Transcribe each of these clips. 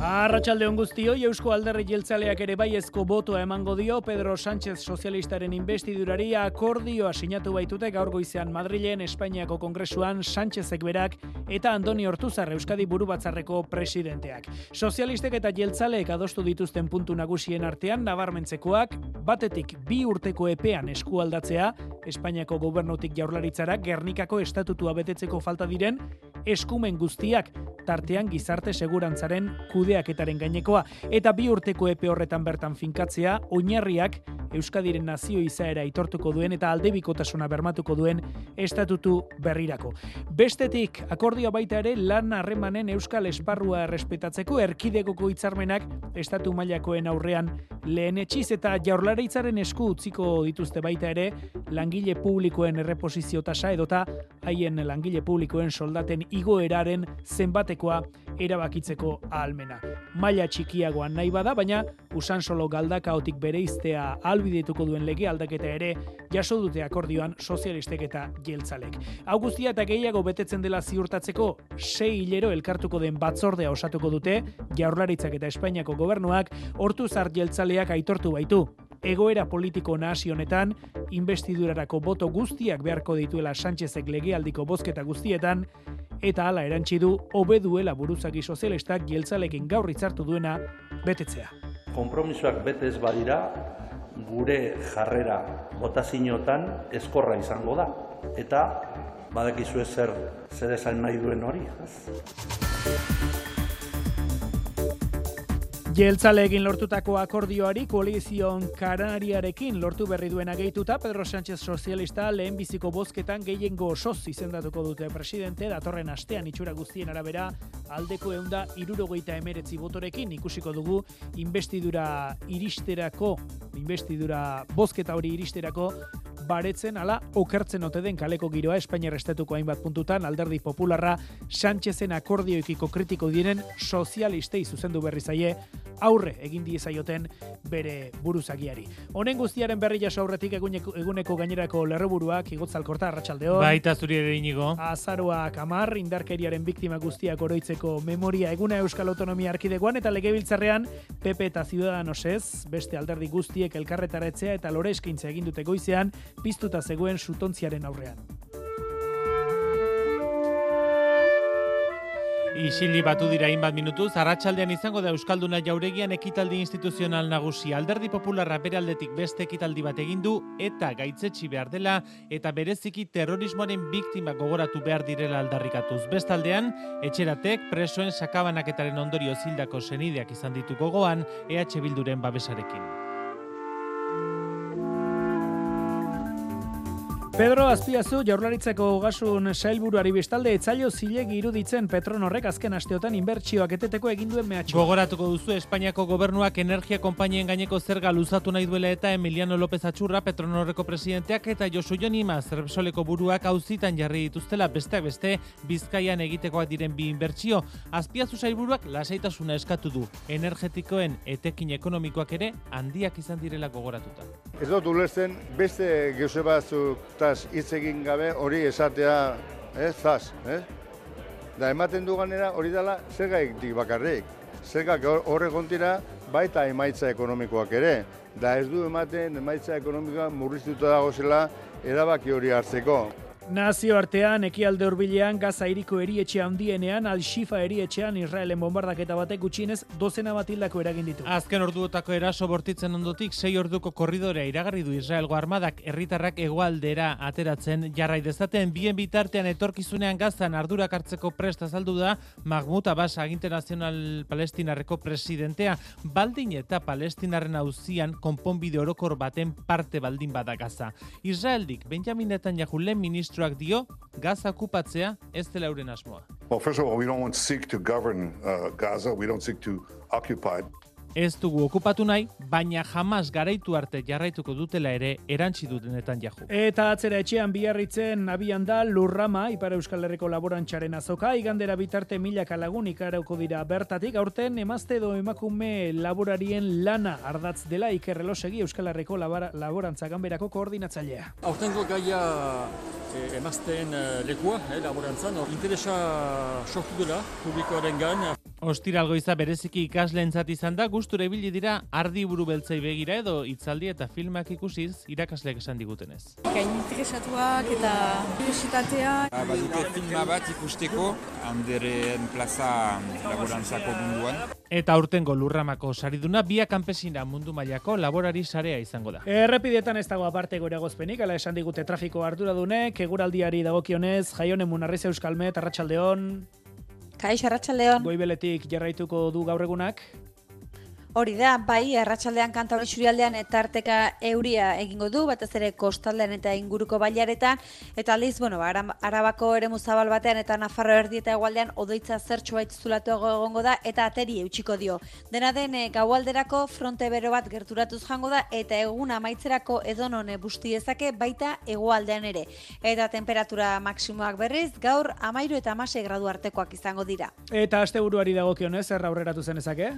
Arratxalde on guztioi, Eusko Alderri Jeltzaleak ere baiezko botoa emango dio Pedro Sánchez sozialistaren investidurari akordioa sinatu baitute gaur goizean Madrilen, Espainiako Kongresuan Sánchezek berak eta Andoni Hortuzar Euskadi buru batzarreko presidenteak. Sozialistek eta jeltzaleek adostu dituzten puntu nagusien artean nabarmentzekoak, batetik bi urteko epean eskualdatzea, Espainiako gobernutik jaurlaritzara Gernikako estatutua betetzeko falta diren eskumen guztiak tartean gizarte segurantzaren kudeaketaren gainekoa eta bi urteko epe horretan bertan finkatzea oinarriak Euskadiren nazio izaera aitortuko duen eta aldebikotasuna bermatuko duen estatutu berrirako. Bestetik, akordioa baita ere lan harremanen euskal esparrua errespetatzeko erkidegoko hitzarmenak estatu mailakoen aurrean lehen etxiz eta jaurlaritzaren esku utziko dituzte baita ere langile publikoen erreposizio tasa edota haien langile publikoen soldaten igoeraren zenbatekoa erabakitzeko ahalmena. Maila txikiagoan nahi bada, baina usan solo galdakaotik bereiztea albidituko duen lege aldaketa ere jaso dute akordioan sozialistek eta jeltzalek. Augustia eta gehiago betetzen dela ziurtatzeko sei hilero elkartuko den batzordea osatuko dute, jaurlaritzak eta Espainiako gobernuak hortu zart jeltzaleak aitortu baitu. Egoera politiko nahasi honetan, investidurarako boto guztiak beharko dituela Sánchezek legealdiko bozketa guztietan, eta hala erantzi du hobe duela buruzagi sozialistak jeltzalekin gaur hitzartu duena betetzea. Konpromisoak betez badira, gure jarrera botazinotan eskorra izango da. Eta badakizu zer zer esan nahi duen hori. ez? Jeltzaleekin lortutako akordioari koalizion kanariarekin lortu berri duena gehituta, Pedro Sánchez sozialista lehen biziko bozketan gehiengo osoz izendatuko dute presidente, datorren astean itxura guztien arabera, aldeko eunda irurogeita emeretzi botorekin ikusiko dugu investidura iristerako, investidura bozketa hori iristerako, baretzen ala okertzen ote den kaleko giroa Espainiar estatuko hainbat puntutan alderdi popularra Sánchezen akordioekiko kritiko diren sozialistei zuzendu berri zaie aurre egin diezaioten bere buruzagiari. Honen guztiaren berri jaso aurretik eguneko, eguneko gainerako lerroburuak igotzalkorta arratsaldeo. Baita zuri ere inigo. Azaroak amar, indarkeriaren biktima guztiak oroitzeko memoria eguna Euskal Autonomia Arkidegoan eta legebiltzarrean PP eta Ciudadanosez, beste alderdi guztiek elkarretaretzea eta lore eskaintza egin dute goizean, piztuta zegoen sutontziaren aurrean. Isili batu dira hainbat minutuz, arratsaldean izango da Euskalduna jauregian ekitaldi instituzional nagusi. Alderdi Popularra bere aldetik beste ekitaldi bat egin du eta gaitzetsi behar dela eta bereziki terrorismoaren biktima gogoratu behar direla aldarrikatuz. Bestaldean, etxeratek presoen sakabanaketaren ondorio zildako senideak izan ditu gogoan EH Bilduren babesarekin. Pedro Azpiazu jaurlaritzako ogasun sailburuari bestalde etzailo zilegi iruditzen Petronorrek azken asteotan inbertsioak eteteko egin duen mehatxu. Gogoratuko duzu Espainiako gobernuak energia konpainien gaineko zerga luzatu nahi duela eta Emiliano López Atxurra Petronorreko presidenteak eta Josu Jonima Zerbsoleko buruak auzitan jarri dituztela besteak beste Bizkaian egitekoak diren bi inbertsio. Azpiazu sailburuak lasaitasuna eskatu du. Energetikoen etekin ekonomikoak ere handiak izan direla gogoratuta. Ez dut ulertzen beste geuse batzuk taz hitz egin gabe hori esatea, eh, zaz, eh? Da ematen du ganera hori dela zergaik bakarrik. Zergak horre kontira baita emaitza ekonomikoak ere. Da ez du ematen emaitza ekonomikoa murriztuta dago zela erabaki hori hartzeko. Nazio artean, ekialde hurbilean Gaza iriko erietxe handienean, Al-Shifa erietxean Israelen bombardaketa batek gutxienez dozena bat hildako eragin ditu. Azken orduotako eraso bortitzen ondotik, sei orduko korridorea iragarri du Israelgo armadak herritarrak hegoaldera ateratzen jarrai dezaten, bien bitartean etorkizunean gazan ardurak hartzeko presta azaldu da Mahmoud Abbas aginte nazional palestinarreko presidentea, baldin eta palestinarren auzian konponbide orokor baten parte baldin bada Gaza. Israeldik Benjamin Netanyahu lehen ministro ministroak dio Gaza okupatzea ez dela euren asmoa. Well, first of all, we don't want seek to govern uh, Gaza. We don't seek to occupy ez dugu okupatu nahi, baina jamas garaitu arte jarraituko dutela ere erantzi dutenetan jaju. Eta atzera etxean biarritzen abian da Lurrama, Ipar Euskal Herriko laborantxaren azoka, igandera bitarte milaka lagun ikarauko dira bertatik, aurten emazte edo emakume laborarien lana ardatz dela ikerrelosegi Euskal Herriko laborantza ganberako koordinatzailea. Aurtengo gaia eh, emazteen eh, lekua, eh, laborantzan, hor interesa sortu dela publikoaren gan. Ostiralgoiza bereziki ikasleentzat izan da, gustura ibili dira ardi buru beltzei begira edo hitzaldi eta filmak ikusiz irakasleek esan digutenez. Gain interesatuak eta kuriositatea. Ba, baduke filma bat ikusteko, handeren plaza laborantzako munduan. Eta aurtengo lurramako sariduna bia kanpesina mundu mailako laborari sarea izango da. Errepidetan ez dago aparte gore gozpenik, ala esan digute trafiko arduradunek, eguraldiari dagokionez, jaionen munarriz euskalmet, arratsaldeon. Kaixo, arratsaldeon. Goibeletik jarraituko du gaur egunak. Hori da, bai, arratsaldean kanta hori surialdean etarteka euria egingo du, batez ere kostaldean eta inguruko bailaretan, eta aldiz, bueno, ba, arabako ere muzabal batean eta nafarro erdi eta egualdean odoitza zertxo baitz zulatu egongo da, eta ateri eutxiko dio. Dena den, eh, gaualderako fronte bero bat gerturatuz jango da, eta egun amaitzerako edonone busti ezake baita egualdean ere. Eta temperatura maksimoak berriz, gaur amairu eta amase gradu artekoak izango dira. Eta aste buruari dagokionez, erra aurreratu zenezake?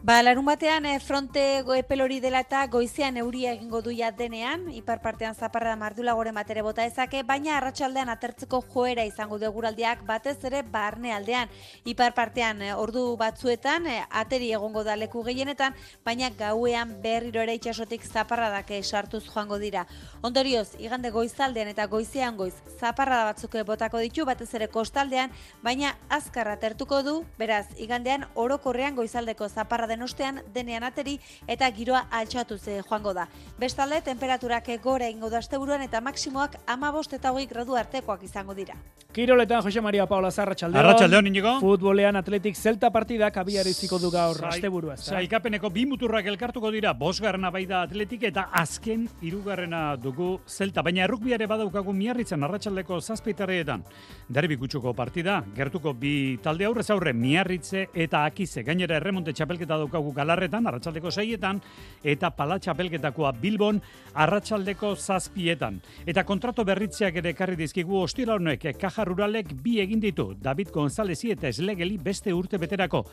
Ba, larun batean e, fronte goepelori dela eta goizean euria egingo duia denean, ipar partean zaparra da mardula gore matere bota ezake, baina arratsaldean atertzeko joera izango guraldiak batez ere barne aldean. Ipar partean eh, ordu batzuetan, e, ateri egongo da leku gehienetan, baina gauean berriro ere itxasotik zaparra sartuz joango dira. Ondorioz, igande goizaldean eta goizean goiz, zaparra da batzuk botako ditu, batez ere kostaldean, baina azkarra atertuko du, beraz, igandean orokorrean goizaldeko zaparra den ostean denean ateri eta giroa altxatu ze joango da. Bestalde, temperaturak gora ingo da asteburuan eta maksimoak ama bost eta hogei gradu artekoak izango dira. Kiroletan Jose Maria Paula Zarra txaldeon. Arratxaldeon inigo. Futbolean atletik zelta partidak abiariziko du gaur asteburua. Saikapeneko bi muturrak elkartuko dira, bosgarrena bai da atletik eta azken irugarrena dugu zelta. Baina errukbiare badaukagu miarritzen arratsaldeko zazpitareetan. Derbi gutxuko partida, gertuko bi talde aurrez aurre miarritze eta akize. Gainera erremonte txapelketa daukagu galarretan, arratsaldeko seietan, eta palatxa belgetakoa bilbon, arratsaldeko zazpietan. Eta kontrato berritzeak ere karri dizkigu ostira honek, kaja ruralek bi egin ditu, David Gonzalezi eta eslegeli beste urte beterako.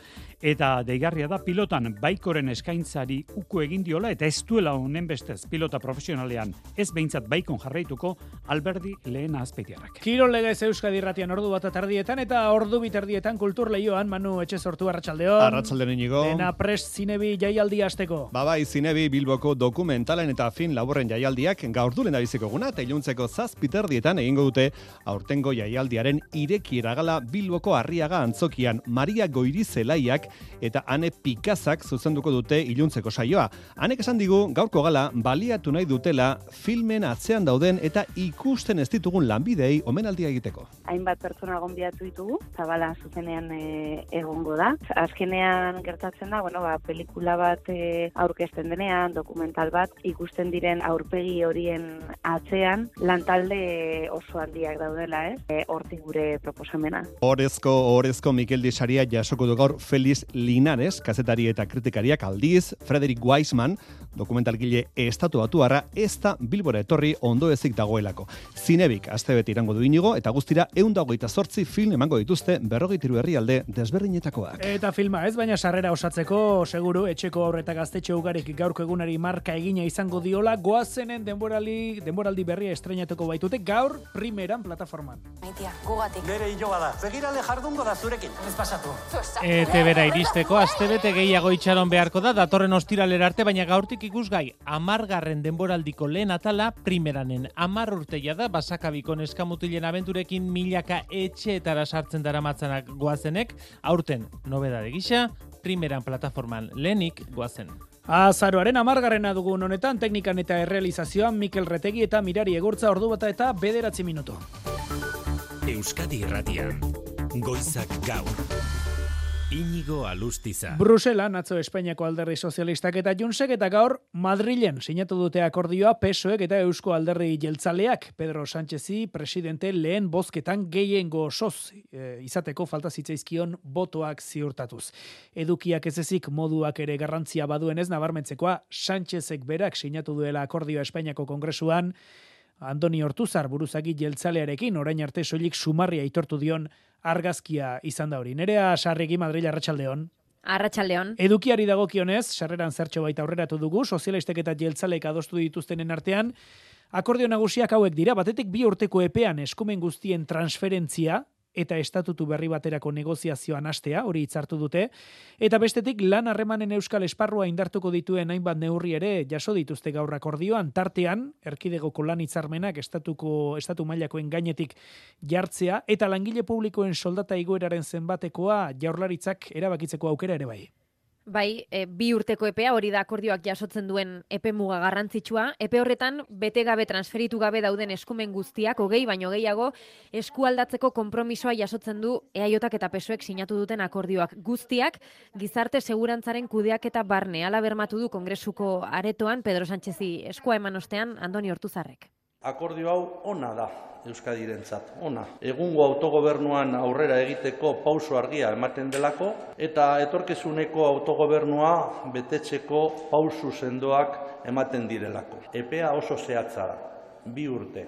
Eta deigarria da pilotan baikoren eskaintzari uko egin diola, eta ez duela honen bestez pilota profesionalean, ez behintzat baikon jarraituko, alberdi lehen azpeitiarrak. Kirol legez Euskadi Ratian ordu bat atardietan, eta ordu bitardietan kultur lehioan, Manu etxe sortu arratsaldeon. Arratsaldeon inigo. Dena prest zinebi jaialdi asteko. Ba bai, zinebi Bilboko dokumentalen eta fin laborren jaialdiak gaur du biziko guna eta iluntzeko zazpiterdietan egingo dute aurtengo jaialdiaren ireki gala Bilboko harriaga antzokian Maria Goiri Zelaiak eta Ane Pikazak zuzenduko dute iluntzeko saioa. Hanek esan digu gaurko gala baliatu nahi dutela filmen atzean dauden eta ikusten ez ditugun lanbidei omenaldia egiteko. Hainbat pertsona gonbiatu ditugu, zabala zuzenean e, egongo da. Azkenean gertatzen da, bueno, ba, pelikula bat e, aurkezten denean, dokumental bat, ikusten diren aurpegi horien atzean, lantalde oso handiak daudela, ez? E, hortik gure proposamena. Horezko, horezko Mikel Disaria jasoko du gaur Feliz Linares, kazetari eta kritikariak aldiz, Frederick Weisman, dokumentalgile estatu batuarra, ez da bilbora etorri ondo ezik dagoelako. Zinebik, azte beti irango du inigo, eta guztira, eundagoita sortzi film emango dituzte berrogitiru herrialde desberdinetakoak. Eta filma ez, baina sarrera osatzeko, seguru, etxeko aurreta gaztetxe ugarik gaurko egunari marka egina izango diola, goazenen denborali, denboraldi berria estrenatuko baitute gaur primeran plataforman. Maitia, gugatik. Bere hilo bada, begirale jardungo da zurekin, ez pasatu. Ete bera iristeko, astebete gehiago itxaron beharko da, datorren ostiralera arte, baina gaurtik ikusgai, amargarren denboraldiko lehen atala primeranen. Amar urteia da, basakabiko neskamutilen abenturekin milaka etxeetara sartzen dara matzanak goazenek, aurten, nobeda de gisa, primeran plataforman lehenik goazen. Azaroaren amargarrena dugun honetan teknikan eta errealizazioan Mikel Retegi eta Mirari Egurtza ordu bata eta bederatzi minutu. Euskadi Irratian, Goizak Gaur. Inigo Alustiza. Brusela, natzo Espainiako alderri sozialistak eta Junsek eta gaur Madrilen sinatu dute akordioa PSOek eta Eusko alderri jeltzaleak Pedro Sánchezi presidente lehen bozketan gehiengo osoz e, izateko falta zitzaizkion botoak ziurtatuz. Edukiak ez ezik moduak ere garrantzia baduen ez nabarmentzekoa Sánchezek berak sinatu duela akordioa Espainiako kongresuan Andoni Hortuzar buruzagi jeltzalearekin orain arte soilik sumarria aitortu dion argazkia izan da hori. Nerea sarregi Madrid Arratsaldeon. Arratsaldeon. Edukiari dagokionez, sarreran zertxo baita aurreratu dugu, sozialistek eta jeltzalek adostu dituztenen artean, akordio nagusiak hauek dira, batetik bi urteko epean eskumen guztien transferentzia, eta estatutu berri baterako negoziazioan hastea, hori hitzartu dute, eta bestetik lan harremanen euskal esparrua indartuko dituen hainbat neurri ere jaso dituzte gaur akordioan, tartean, erkidegoko lan hitzarmenak estatuko, estatu mailakoen gainetik jartzea, eta langile publikoen soldata igoeraren zenbatekoa jaurlaritzak erabakitzeko aukera ere bai. Bai, e, bi urteko epea hori da akordioak jasotzen duen epe muga garrantzitsua. Epe horretan bete gabe transferitu gabe dauden eskumen guztiak, hogei baino gehiago, eskualdatzeko konpromisoa jasotzen du eaiotak eta pesoek sinatu duten akordioak guztiak, gizarte segurantzaren kudeak eta barne ala bermatu du kongresuko aretoan Pedro Sánchezi eskua eman ostean Andoni Hortuzarrek. Akordio hau ona da, Euskadirentzat. Ona, egungo autogobernuan aurrera egiteko pauso argia ematen delako eta etorkezuneko autogobernua betetzeko pausu sendoak ematen direlako. Epea oso zehatza da, bi urte.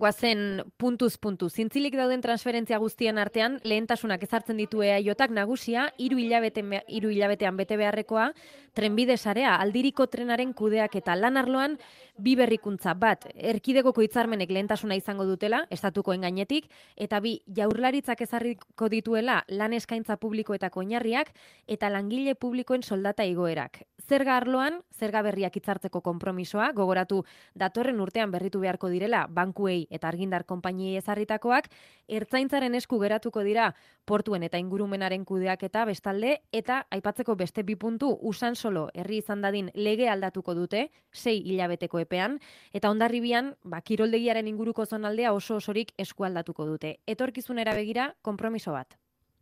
Guazen puntuz puntu. Zintzilik dauden transferentzia guztien artean, lehentasunak ezartzen ditu eaiotak nagusia, iru, hilabete, iru hilabetean bete beharrekoa, trenbide sarea, aldiriko trenaren kudeak eta lan arloan, bi berrikuntza bat, erkidegoko hitzarmenek lehentasuna izango dutela, estatuko engainetik, eta bi, jaurlaritzak ezarriko dituela lan eskaintza publikoetako oinarriak eta langile publikoen soldata igoerak. Zerga arloan, zerga berriak hitzartzeko konpromisoa, gogoratu datorren urtean berritu beharko direla, bankuei eta argindar konpainiei ezarritakoak, ertzaintzaren esku geratuko dira portuen eta ingurumenaren kudeak eta bestalde, eta aipatzeko beste bi puntu, usan solo herri izan dadin lege aldatuko dute, sei hilabeteko epean, eta ondarribian, ba, kiroldegiaren inguruko zonaldea oso osorik esku aldatuko dute. Etorkizunera begira, konpromiso bat.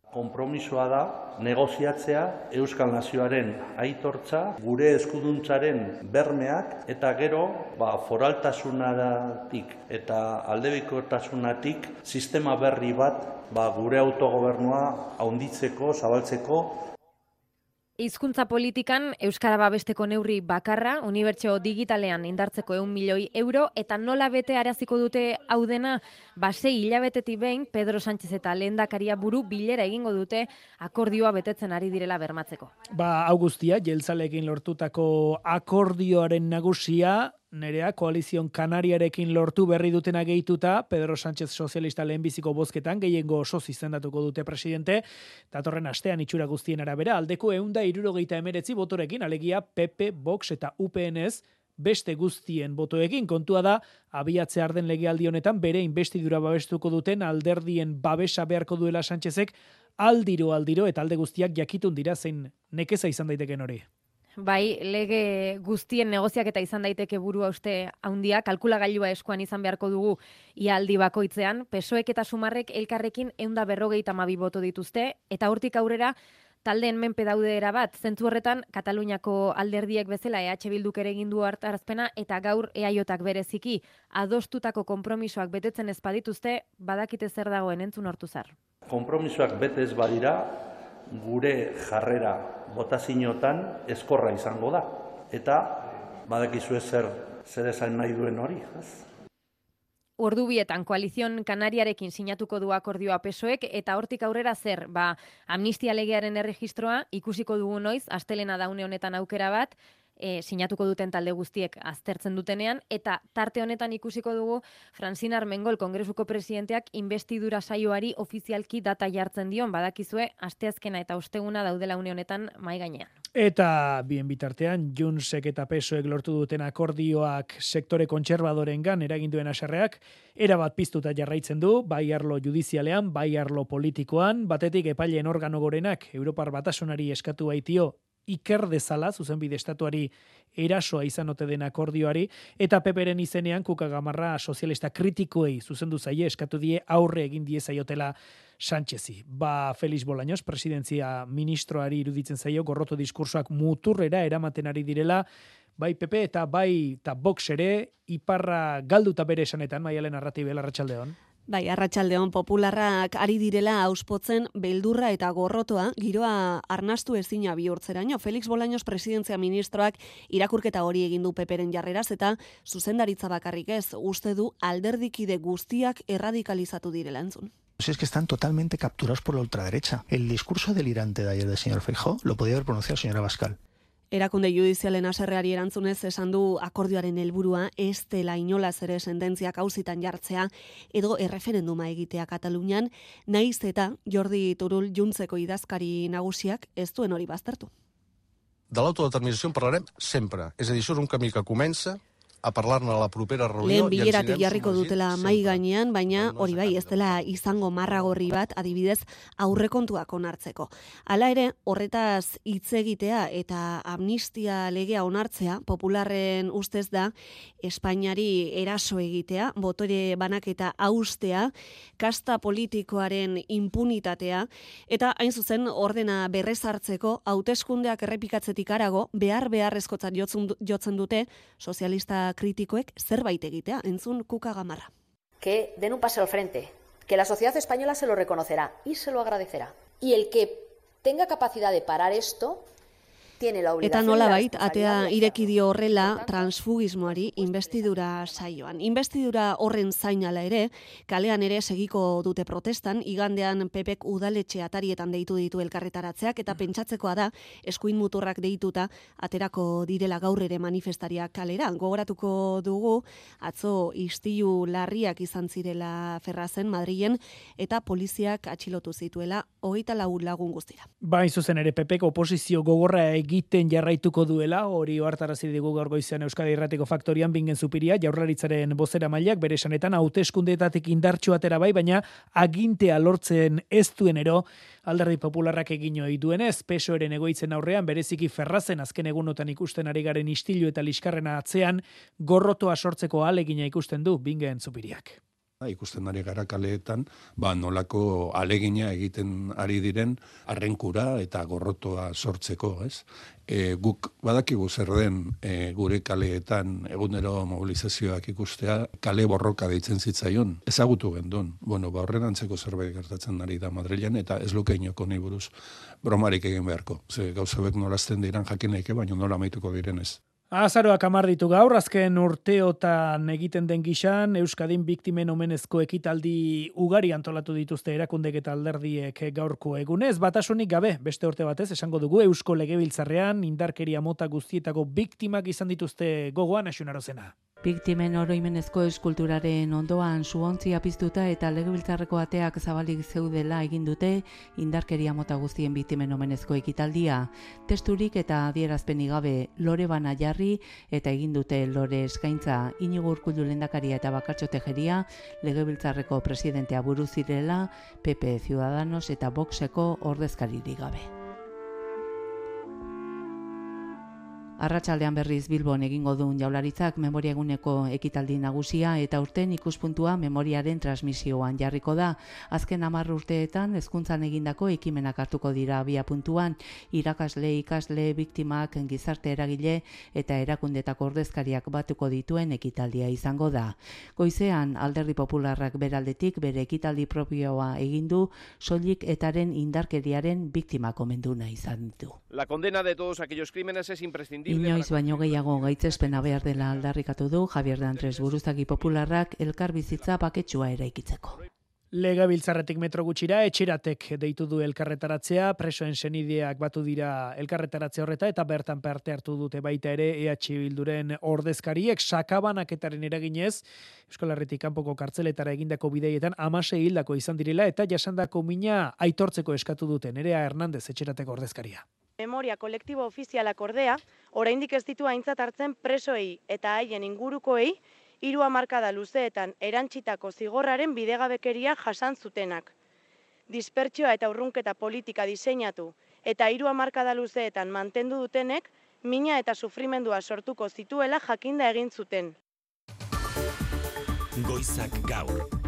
Kompromisoa da negoziatzea Euskal Nazioaren aitortza, gure eskuduntzaren bermeak eta gero ba, foraltasunatik eta aldebikotasunatik sistema berri bat ba, gure autogobernua haunditzeko, zabaltzeko Hizkuntza politikan Euskara babesteko neurri bakarra, unibertsio digitalean indartzeko eun milioi euro, eta nola bete araziko dute hau dena, basei hilabetetik behin, Pedro Sánchez eta lehendakaria buru bilera egingo dute akordioa betetzen ari direla bermatzeko. Ba, augustia, jeltzalekin lortutako akordioaren nagusia, nerea koalizion kanariarekin lortu berri dutena gehituta, Pedro Sánchez sozialista lehenbiziko bozketan, gehiengo oso izendatuko dute presidente, datorren astean itxura guztien arabera, aldeko eunda irurogeita emeretzi botorekin, alegia PP, Vox eta UPNS, beste guztien botoekin kontua da abiatze arden legealdi honetan bere investidura babestuko duten alderdien babesa beharko duela Sánchezek aldiro aldiro eta alde guztiak jakitun dira zein nekeza izan daiteken hori. Bai, lege guztien negoziak eta izan daiteke burua uste handia, kalkulagailua eskuan izan beharko dugu ialdi bakoitzean, pesoek eta sumarrek elkarrekin eunda berrogeita mabi boto dituzte, eta hortik aurrera, taldeen menpe daude bat, zentzu horretan, Kataluniako alderdiek bezala EH Bilduk ere egin du hartarazpena, eta gaur eaiotak bereziki, adostutako konpromisoak betetzen ezpadituzte, badakite zer dagoen entzun hortu zar. Konpromisoak betez badira, gure jarrera botazinotan eskorra izango da. Eta badakizu zer zer esan nahi duen hori, ez? Ordubietan koalizion kanariarekin sinatuko du akordioa pesoek eta hortik aurrera zer, ba, amnistia legearen erregistroa ikusiko dugu noiz, astelena daune honetan aukera bat, e, sinatuko duten talde guztiek aztertzen dutenean, eta tarte honetan ikusiko dugu Francine Armengol Kongresuko presidenteak investidura saioari ofizialki data jartzen dion, badakizue, asteazkena eta osteguna daudela une honetan mai gainean. Eta bien bitartean, Junsek eta Pesoek lortu duten akordioak sektore kontserbadoren gan eraginduen aserreak, erabat piztuta jarraitzen du, bai arlo judizialean, bai arlo politikoan, batetik epaileen organo gorenak Europar batasunari eskatu baitio iker dezala, zuzenbide estatuari erasoa izan ote den akordioari, eta peperen izenean kuka gamarra sozialista kritikoei zuzendu zaie eskatu die aurre egin die zaiotela Sánchezi. Ba Felix Bolaños, presidentzia ministroari iruditzen zaio, gorroto diskursoak muturrera eramaten ari direla, bai PP eta bai eta Vox ere, iparra galduta bere esanetan, maialen arratibe, larratxaldeon. Bai, arratsaldeon popularrak ari direla auspotzen beldurra eta gorrotoa giroa arnastu ezina bihurtzeraino. Felix Bolaños presidentzia ministroak irakurketa hori egin du peperen jarreraz eta zuzendaritza bakarrik ez uste du alderdikide guztiak erradikalizatu direla entzun. Si es que están totalmente capturados por la ultraderecha. El discurso delirante de ayer del señor Feijó lo podía haber pronunciado el señor Abascal. Erakunde judizialen aserreari erantzunez esan du akordioaren helburua ez dela inolaz ere sententziak auzitan jartzea edo erreferenduma egitea Katalunian, naiz eta Jordi Turul juntzeko idazkari nagusiak ez duen hori baztertu. De l'autodeterminació en parlarem sempre. És a dir, això és un camí que comença a parlar-ne a la propera reunió. Lehen bileratik jarriko dutela mai gainean, baina hori bai, ez dela izango marragorri bat, adibidez, aurrekontuak onartzeko. Hala ere, horretaz hitz egitea eta amnistia legea onartzea, popularren ustez da, Espainiari eraso egitea, botore banaketa austea, kasta politikoaren impunitatea, eta hain zuzen ordena berrezartzeko, hauteskundeak errepikatzetik arago, behar beharrezkotzat jotzen dute, sozialista kritikoek zerbait egitea, entzun kuka gamarra. Que den un paso al frente, que la sociedad española se lo reconocerá y se lo agradecerá. Y el que tenga capacidad de parar esto Eta nola bait, atea ireki dio horrela transfugismoari investidura saioan. Investidura horren zainala ere, kalean ere segiko dute protestan, igandean pepek udaletxe atarietan deitu ditu elkarretaratzeak, eta pentsatzekoa da, eskuin muturrak deituta, aterako direla gaur ere manifestariak kalera. Gogoratuko dugu, atzo istilu larriak izan zirela ferrazen Madrilen, eta poliziak atxilotu zituela, hogeita lagun guztira. Ba, zuzen ere, pepek oposizio gogorra egiten jarraituko duela, hori oartarazi digu gaur goizean Euskadi Irratiko Faktorian bingen zupiria, jaurlaritzaren bozera mailak bere esanetan hauteskundeetatik indartxo atera bai, baina agintea lortzen ez duenero alderdi popularrak egin ohi duenez, peso eren egoitzen aurrean, bereziki ferrazen azken egunotan ikusten ari garen istilu eta liskarrena atzean, gorrotoa sortzeko alegina ikusten du bingen zupiriak ikusten ari gara kaleetan, ba, nolako alegina egiten ari diren arrenkura eta gorrotoa sortzeko, ez? E, guk badakigu zer den e, gure kaleetan egunero mobilizazioak ikustea, kale borroka deitzen zitzaion, ezagutu gendun. Bueno, ba, horren antzeko zerbait gertatzen ari da Madrilen, eta ez luke inoko buruz bromarik egin beharko. Ze gauzabek nolazten diran jakineike, baina nola maituko direnez. Azaroak amar ditu gaur, azken urteotan egiten den gixan, Euskadin biktimen omenezko ekitaldi ugari antolatu dituzte erakundek eta alderdiek gaurko egunez. Batasunik gabe, beste urte batez, esango dugu, Eusko Legebiltzarrean, indarkeria mota guztietako biktimak izan dituzte gogoan asunarozena. Biktimen oroimenezko eskulturaren ondoan suontzia piztuta eta legebiltzarreko ateak zabalik zeudela egin dute indarkeria mota guztien biktimen omenezko ekitaldia. Testurik eta adierazpeni gabe lore bana jarri eta egin dute lore eskaintza inigur kuldu lendakaria eta bakartxo tejeria legebiltzarreko presidentea buruzirela PP Ciudadanos eta Voxeko ordezkaririk gabe. Arratsaldean berriz Bilbon egingo duen jaularitzak memoria eguneko ekitaldi nagusia eta urten ikuspuntua memoriaren transmisioan jarriko da. Azken hamar urteetan hezkuntzan egindako ekimenak hartuko dira bia puntuan, irakasle, ikasle, biktimak, gizarte eragile eta erakundetako ordezkariak batuko dituen ekitaldia izango da. Goizean alderdi popularrak beraldetik bere ekitaldi propioa egin du soilik etaren indarkeriaren biktima komenduna izan du. La condena de todos aquellos crímenes es imprescindible Inoiz baino gehiago gaitzespena behar dela aldarrikatu du Javier de Andres buruzagi popularrak elkar bizitza paketsua eraikitzeko. Lega biltzarretik metro gutxira, etxeratek deitu du elkarretaratzea, presoen senideak batu dira elkarretaratzea horreta, eta bertan parte hartu dute baita ere EH Bilduren ordezkariek, sakabanaketaren eraginez, Euskal Herritik kanpoko kartzeletara egindako bideietan, amase hildako izan direla, eta jasandako mina aitortzeko eskatu duten, Nerea Hernandez etxerateko ordezkaria memoria kolektibo ofizialak ordea, oraindik ez ditu aintzat hartzen presoei eta haien ingurukoei hiru hamarkada luzeetan erantsitako zigorraren bidegabekeria jasan zutenak. Dispertsioa eta urrunketa politika diseinatu eta hiru hamarkada luzeetan mantendu dutenek mina eta sufrimendua sortuko zituela jakinda egin zuten. Goizak gaur.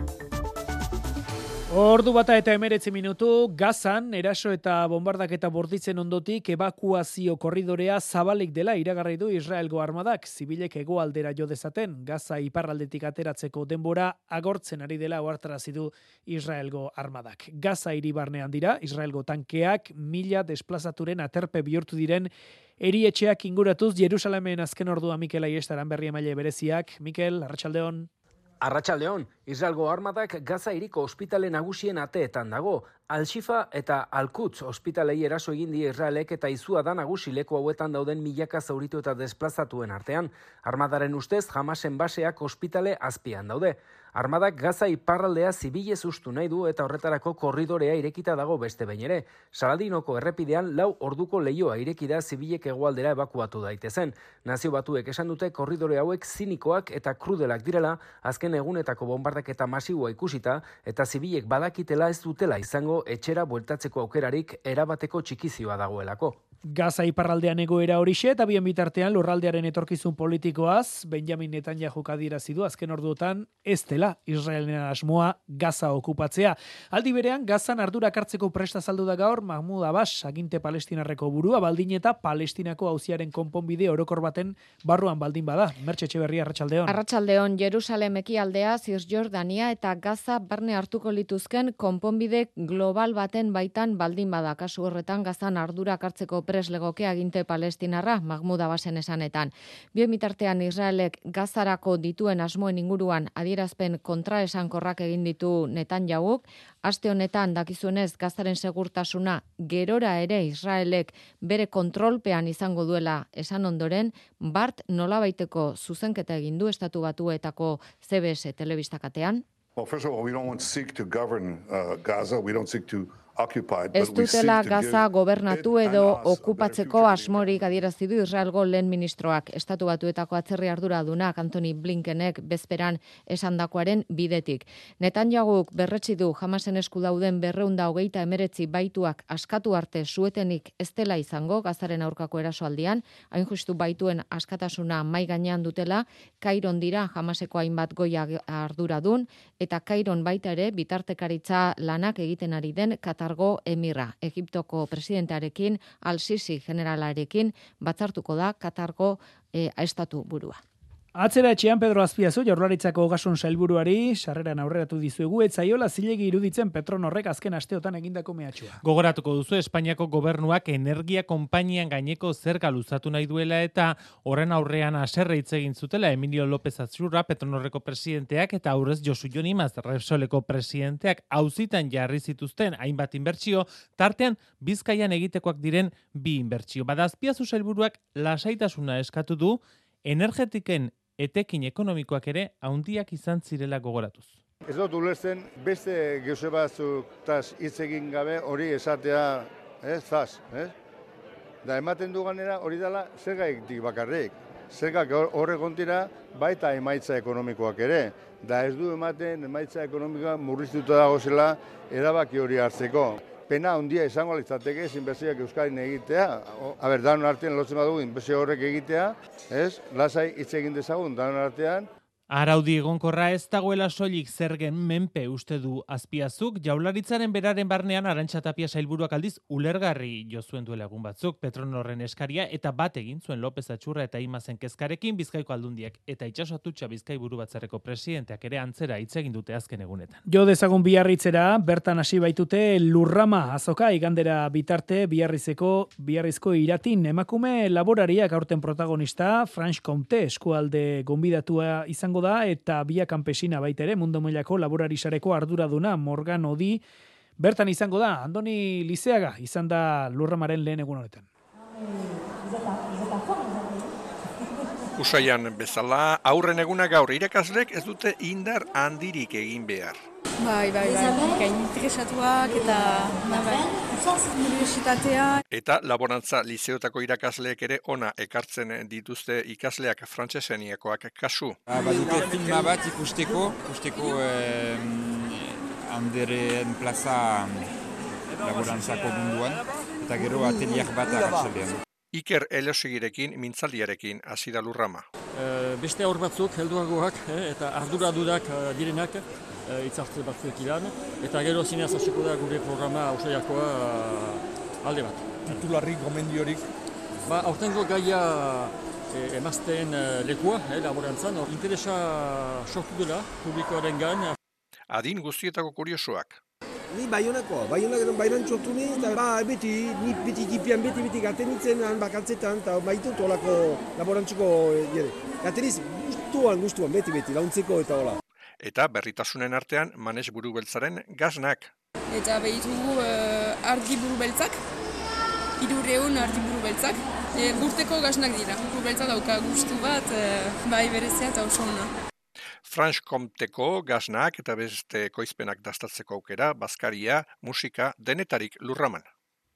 Ordu bata eta emeretzi minutu, gazan, eraso eta bombardak eta borditzen ondotik, evakuazio korridorea zabalik dela iragarri du Israelgo armadak, zibilek egoaldera jo dezaten, gaza iparraldetik ateratzeko denbora agortzen ari dela oartarazi du Israelgo armadak. Gaza iribarnean dira, Israelgo tankeak mila desplazaturen aterpe bihurtu diren erietxeak inguratuz Jerusalemen azken ordua Mikel Aiestaran berri emaile bereziak. Mikel, Arratxaldeon. Arratxaldeon, Israelgo armadak Gaza iriko ospitale nagusien ateetan dago. Al-Shifa eta Al-Quds ospitalei eraso egin die Israelek eta izua da nagusi leku hauetan dauden milaka zauritu eta desplazatuen artean. Armadaren ustez, jamasen baseak ospitale azpian daude. Armadak Gaza iparraldea zibilez ustu nahi du eta horretarako korridorea irekita dago beste behin ere. Saladinoko errepidean lau orduko leioa irekida zibilek egualdera ebakuatu daitezen. Nazio batuek esan dute korridore hauek zinikoak eta krudelak direla azken egunetako bombardak eta masiboa ikusita eta zibilek badakitela ez dutela izango etxera bueltatzeko aukerarik erabateko txikizioa dagoelako. Gaza iparraldean egoera horixe eta bien bitartean lurraldearen etorkizun politikoaz, Benjamin Netanyahu adierazi du azken orduotan ez dela Israelen asmoa Gaza okupatzea. Aldi berean, Gazan ardura hartzeko presta saldu da gaur Mahmoud Abbas, aginte palestinarreko burua, baldin eta palestinako hauziaren konponbide orokor baten barruan baldin bada. Mertxe Etxeberria, Arratxaldeon. Arratxaldeon, Jerusalem ekialdea, Cisjordania eta Gaza barne hartuko lituzken konponbide global baten baitan baldin bada. Kasu horretan, Gazan ardura hartzeko preslegoke aginte palestinarra Mahmud Abbasen esanetan. Bien bitartean Israelek gazarako dituen asmoen inguruan adierazpen kontraesankorrak egin ditu Netanyahuk, aste honetan dakizuenez gazaren segurtasuna gerora ere Israelek bere kontrolpean izango duela esan ondoren, Bart nolabaiteko zuzenketa egin du estatu batuetako CBS telebistakatean. Well, first of all, we don't seek to govern uh, Gaza. We don't seek to Ez dutela Gaza gobernatu edo okupatzeko asmorik adierazi du Israelgo lehen ministroak. Estatu batuetako atzerri ardura dunak Anthony Blinkenek bezperan esandakoaren bidetik. Netanyahuk berretsi du jamasen esku dauden berreunda hogeita emeretzi baituak askatu arte suetenik ez dela izango Gazaren aurkako erasoaldian, hain justu baituen askatasuna mai gainean dutela, Kairon dira jamaseko hainbat goia arduradun, eta Kairon baita ere bitartekaritza lanak egiten ari den Katar Margo Emirra, Egiptoko presidentearekin, Al-Sisi generalarekin, batzartuko da Katargo e, estatu burua. Atzera etxean Pedro Azpiazu, jorlaritzako gasun sailburuari, sarreran aurreratu dizuegu, etzaiola zilegi iruditzen Petronorrek azken asteotan egindako mehatxua. Gogoratuko duzu, Espainiako gobernuak energia konpainian gaineko zerga luzatu nahi duela eta horren aurrean aserre hitz egin zutela Emilio López Azurra, Petronorreko presidenteak eta aurrez Josu Jonimaz, Repsoleko presidenteak auzitan jarri zituzten hainbat inbertsio, tartean bizkaian egitekoak diren bi inbertsio. Bada Azpiazu sailburuak lasaitasuna eskatu du, energetiken etekin ekonomikoak ere haundiak izan zirela gogoratuz. Ez dut ulertzen beste geuse batzuk tas hitz egin gabe hori esatea, ez, zaz, ez? Da ematen du ganera hori dela zergaik dik bakarrik. Zergak horre kontira baita emaitza ekonomikoak ere. Da ez du ematen emaitza ekonomikoa murriztuta dago zela erabaki hori hartzeko pena handia izango litzateke inbertsioak Euskadin egitea. A ber, danon artean lotzen badugu inbertsio horrek egitea, ez? Lasai hitz egin dezagun danon artean, Araudi egonkorra ez dagoela soilik zergen menpe uste du azpiazuk, jaularitzaren beraren barnean arantxatapia sailburuak aldiz ulergarri jo zuen duela egun batzuk, Petronorren eskaria eta bat egin zuen López Atxurra eta Imazen kezkarekin bizkaiko aldundiak eta itxasatutxa bizkai buru batzareko presidenteak ere antzera hitz egin dute azken egunetan. Jo dezagun biarritzera, bertan hasi baitute lurrama azoka igandera bitarte biarrizeko biarrizko iratin emakume laborariak aurten protagonista, Franz Comte eskualde gonbidatua izango da eta bia kanpesina baita ere mundu mailako laborarisareko arduraduna Morgan Odi bertan izango da Andoni Lizeaga izan da Lurramaren lehen egun honetan. Usaian bezala aurren eguna gaur irakaslek ez dute indar handirik egin behar. Bai, bai, bai, gain interesatuak eta bai, universitatea. Eta laborantza liceotako irakasleek ere ona ekartzen dituzte ikasleak frantseseniakoak kasu. Ba, dute filma bat ikusteko, ikusteko eh, plaza laborantzako munduan. eta gero ateliak bat arratsaldean. Iker Elosegirekin mintzaldiarekin hasi da lurrama. E, beste aur batzuk, helduagoak, eh, eta arduradurak uh, direnak, uh, itzartze batzuek ilan, eta gero zineaz hasiko da gure programa ausaiakoa uh, alde bat. Titularrik, gomendiorik? Ba, aurtengo gaia e, emazten uh, lekua, eh, laborantzan, or, interesa sortu dela publikoaren gan. Adin guztietako kuriosoak. Ni baionako, baionako bainan txortu ni, eta ba, beti, ni beti gipian, beti, beti gatenitzen han bakantzetan, eta baitut olako laborantzuko, jere. Gateniz, guztuan, guztuan, beti, beti, launtzeko eta hola. Eta berritasunen artean, manes buru beltzaren gaznak. Eta behitugu uh, argi buru beltzak, irureun argi buru beltzak. E, gurteko gaznak dira, buru beltza dauka guztu bat, bai berezia eta oso hona. Franz Comteko gaznak eta beste koizpenak dastatzeko aukera, bazkaria, musika, denetarik lurraman.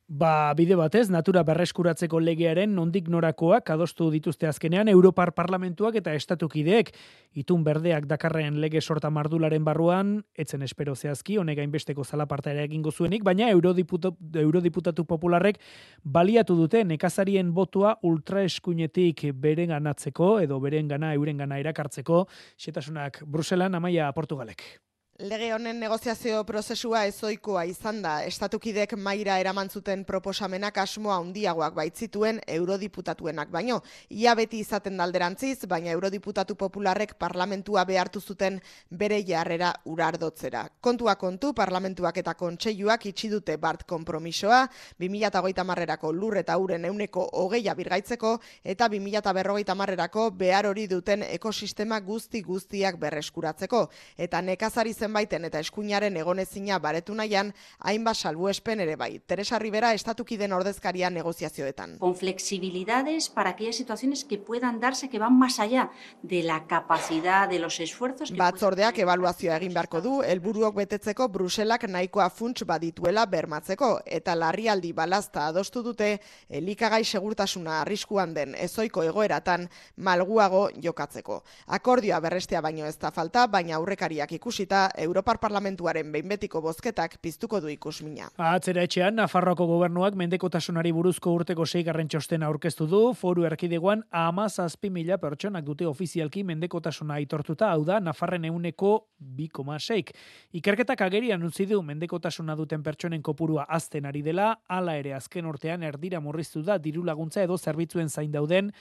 Ba, bide batez, natura berreskuratzeko legearen nondik norakoak adostu dituzte azkenean Europar Parlamentuak eta Estatukideek. Itun berdeak dakarren lege sorta mardularen barruan, etzen espero zehazki, honek gainbesteko zalaparta ere egingo zuenik, baina eurodiputatu, eurodiputatu popularrek baliatu dute nekazarien botua ultraeskuinetik beren ganatzeko, edo beren gana, euren gana erakartzeko, setasunak Bruselan, amaia Portugalek. Lege honen negoziazio prozesua ezoikoa izan da, estatukidek maira eraman zuten proposamenak asmoa handiagoak baitzituen eurodiputatuenak baino. Ia beti izaten dalderantziz, baina eurodiputatu popularrek parlamentua behartu zuten bere jarrera urardotzera. Kontua kontu, parlamentuak eta kontseiluak itxi dute bart kompromisoa, 2008 marrerako lur eta uren euneko hogeia birgaitzeko, eta 2008 marrerako behar hori duten ekosistema guzti guztiak berreskuratzeko. Eta nekazari zenbaiten eta eskuinaren egonezina baretu nahian, hainbat salbuespen ere bai. Teresa Rivera estatukiden ordezkaria negoziazioetan. Con flexibilidades para aquellas situaciones que puedan darse que van más allá de la capacidad de los esfuerzos. Que Batzordeak evaluazioa egin beharko du, helburuok betetzeko Bruselak nahikoa funts badituela bermatzeko, eta larrialdi balazta adostu dute, elikagai segurtasuna arriskuan den ezoiko egoeratan malguago jokatzeko. Akordioa berrestea baino ez da falta, baina aurrekariak ikusita, Europar Parlamentuaren behinbetiko bozketak piztuko du ikusmina. Atzera etxean, Nafarroako gobernuak mendekotasunari buruzko urteko seigarren txostena aurkeztu du, foru erkidegoan ama zazpi mila pertsonak dute ofizialki mendekotasuna aitortuta, hau da, Nafarren euneko 2,6. Ikerketak agerian utzi du mendekotasuna duten pertsonen kopurua azten ari dela, hala ere azken urtean erdira murriztu da diru laguntza edo zerbitzuen zain dauden,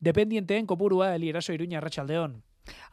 dependienteen kopurua Eli Eraso Iruña Arratsaldeon.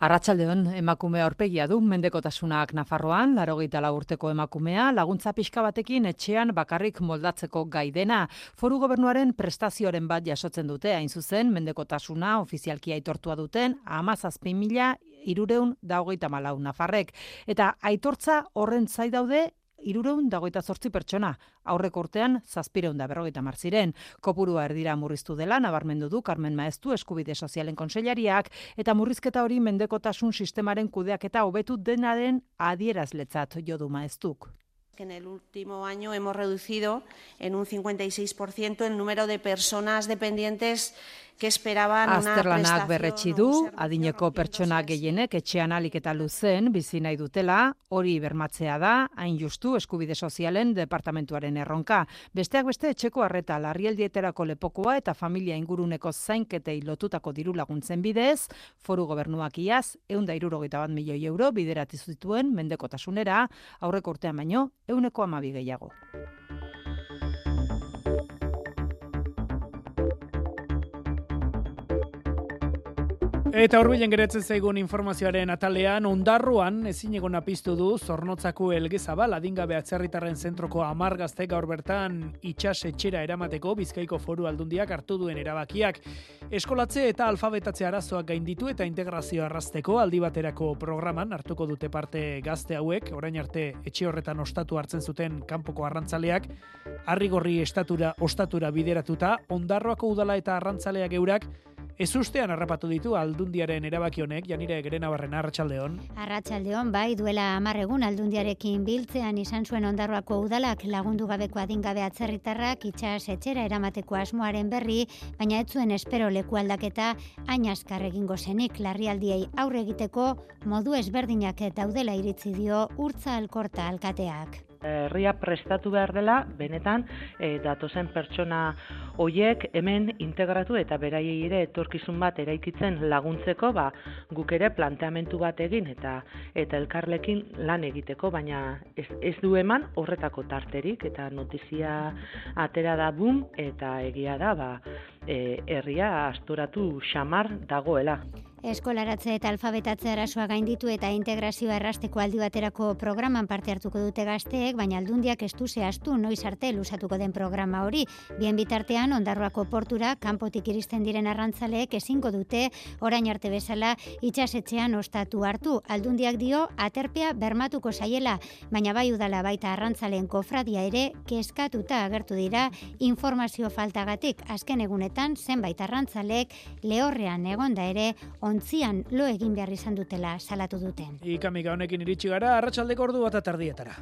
Arratsaldeon emakume aurpegia du mendekotasunak Nafarroan, larogeita urteko emakumea, laguntza pixka batekin etxean bakarrik moldatzeko gaidena. Foru gobernuaren prestazioaren bat jasotzen dute, hain zuzen, mendekotasuna ofizialki aitortua duten, amazazpin mila, irureun dagoita malau Nafarrek. Eta aitortza horren zai daude irureun dagoita zortzi pertsona, aurreko urtean zazpireun da berrogeita marziren. Kopurua erdira murriztu dela, nabarmendu du Carmen Maestu eskubide sozialen konseilariak, eta murrizketa hori mendekotasun sistemaren kudeak eta hobetu denaren adierazletzat jodu Maestuk. que en el último año hemos reducido en un 56% el número de personas dependientes que esperaban Azterlanak berretsi du, adineko pertsona gehienek etxean alik eta luzen bizi nahi dutela, hori bermatzea da, hain justu eskubide sozialen departamentuaren erronka. Besteak beste etxeko harreta larrialdieterako lepokoa eta familia inguruneko zainketei lotutako diru laguntzen bidez, foru gobernuak iaz, eunda irurogeita bat milioi euro biderati zituen mendekotasunera, aurreko urtean baino, euneko amabi gehiago. Eta horbilen geretzen zaigun informazioaren atalean, ondarruan ezin egon piztu du zornotzako elgezabal adingabe atzerritarren zentroko amar gazte gaur bertan itxas etxera eramateko bizkaiko foru aldundiak hartu duen erabakiak. Eskolatze eta alfabetatze arazoak gainditu eta integrazio arrasteko aldi baterako programan hartuko dute parte gazte hauek, orain arte etxe horretan ostatu hartzen zuten kanpoko arrantzaleak, harrigorri estatura ostatura bideratuta, ondarroako udala eta arrantzaleak eurak, Ez ustean harrapatu ditu aldundiaren erabaki honek, janire gerena barren arratsaldeon. Arratsaldeon bai, duela amarregun aldundiarekin biltzean izan zuen ondarroako udalak lagundu gabeko adingabe atzerritarrak itxas etxera eramateko asmoaren berri, baina ez zuen espero leku aldaketa hain askar egingo zenik larrialdiei aurre egiteko modu ezberdinak daudela iritzi dio urtza alkorta alkateak. Herria prestatu behar dela, benetan, e, datozen pertsona hoiek hemen integratu eta beraiei ere etorkizun bat eraikitzen laguntzeko, ba, guk ere planteamentu bat egin eta eta elkarlekin lan egiteko, baina ez, ez du eman horretako tarterik eta notizia atera da bum eta egia da, ba, e, herria asturatu xamar dagoela. Eskolaratze eta alfabetatze arazoa gainditu eta integrazioa errasteko aldi baterako programan parte hartuko dute gazteek, baina aldundiak ez du zehaztu noiz arte lusatuko den programa hori. Bien bitartean, ondarroako portura, kanpotik iristen diren arrantzaleek ezingo dute, orain arte bezala, itxasetxean ostatu hartu. Aldundiak dio, aterpea bermatuko saiela, baina bai udala baita arrantzaleen kofradia ere, kezkatuta agertu dira informazio faltagatik. Azken egunetan, zenbait arrantzaleek lehorrean egonda ere, ontzian lo egin behar izan dutela salatu duten. Ikamika honekin iritsi gara, arratsaldeko ordu bat atardietara.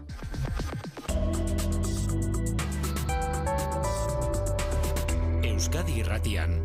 Euskadi irratian,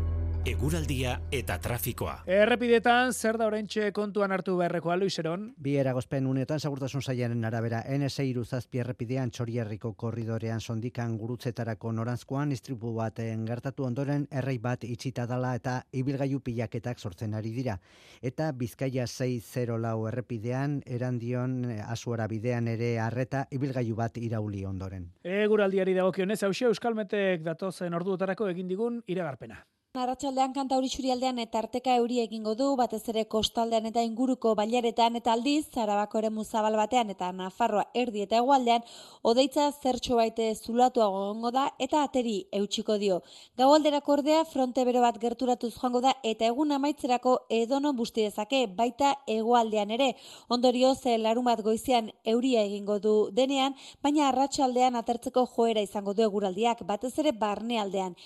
eguraldia eta trafikoa. Errepidetan, zer da orentxe kontuan hartu beharrekoa, Luiseron? Bi eragozpen unetan, segurtasun zaiaren arabera, NS iruzazpi errepidean txorierriko korridorean sondikan gurutzetarako norantzkoan, istripu baten gertatu ondoren, errei bat itxita dala eta ibilgailu pilaketak sortzen ari dira. Eta Bizkaia 6-0 lau errepidean, erandion azuara bidean ere arreta, ibilgailu bat irauli ondoren. Eguraldiari dagokionez, hausia Euskalmetek datozen orduotarako egin digun iragarpena. Arratxaldean kanta hori xurialdean eta arteka euri egingo du, batez ere kostaldean eta inguruko bailaretan eta aldiz, zarabako ere muzabal batean eta nafarroa erdi eta egualdean, odeitza zertxo baite zulatu gongo da eta ateri eutxiko dio. Gaualderako ordea fronte bero bat gerturatuz joango da eta egun amaitzerako edono busti dezake baita egualdean ere. Ondorio ze larun bat goizean euria egingo du denean, baina arratsaldean atertzeko joera izango du eguraldiak, batez ere barnealdean.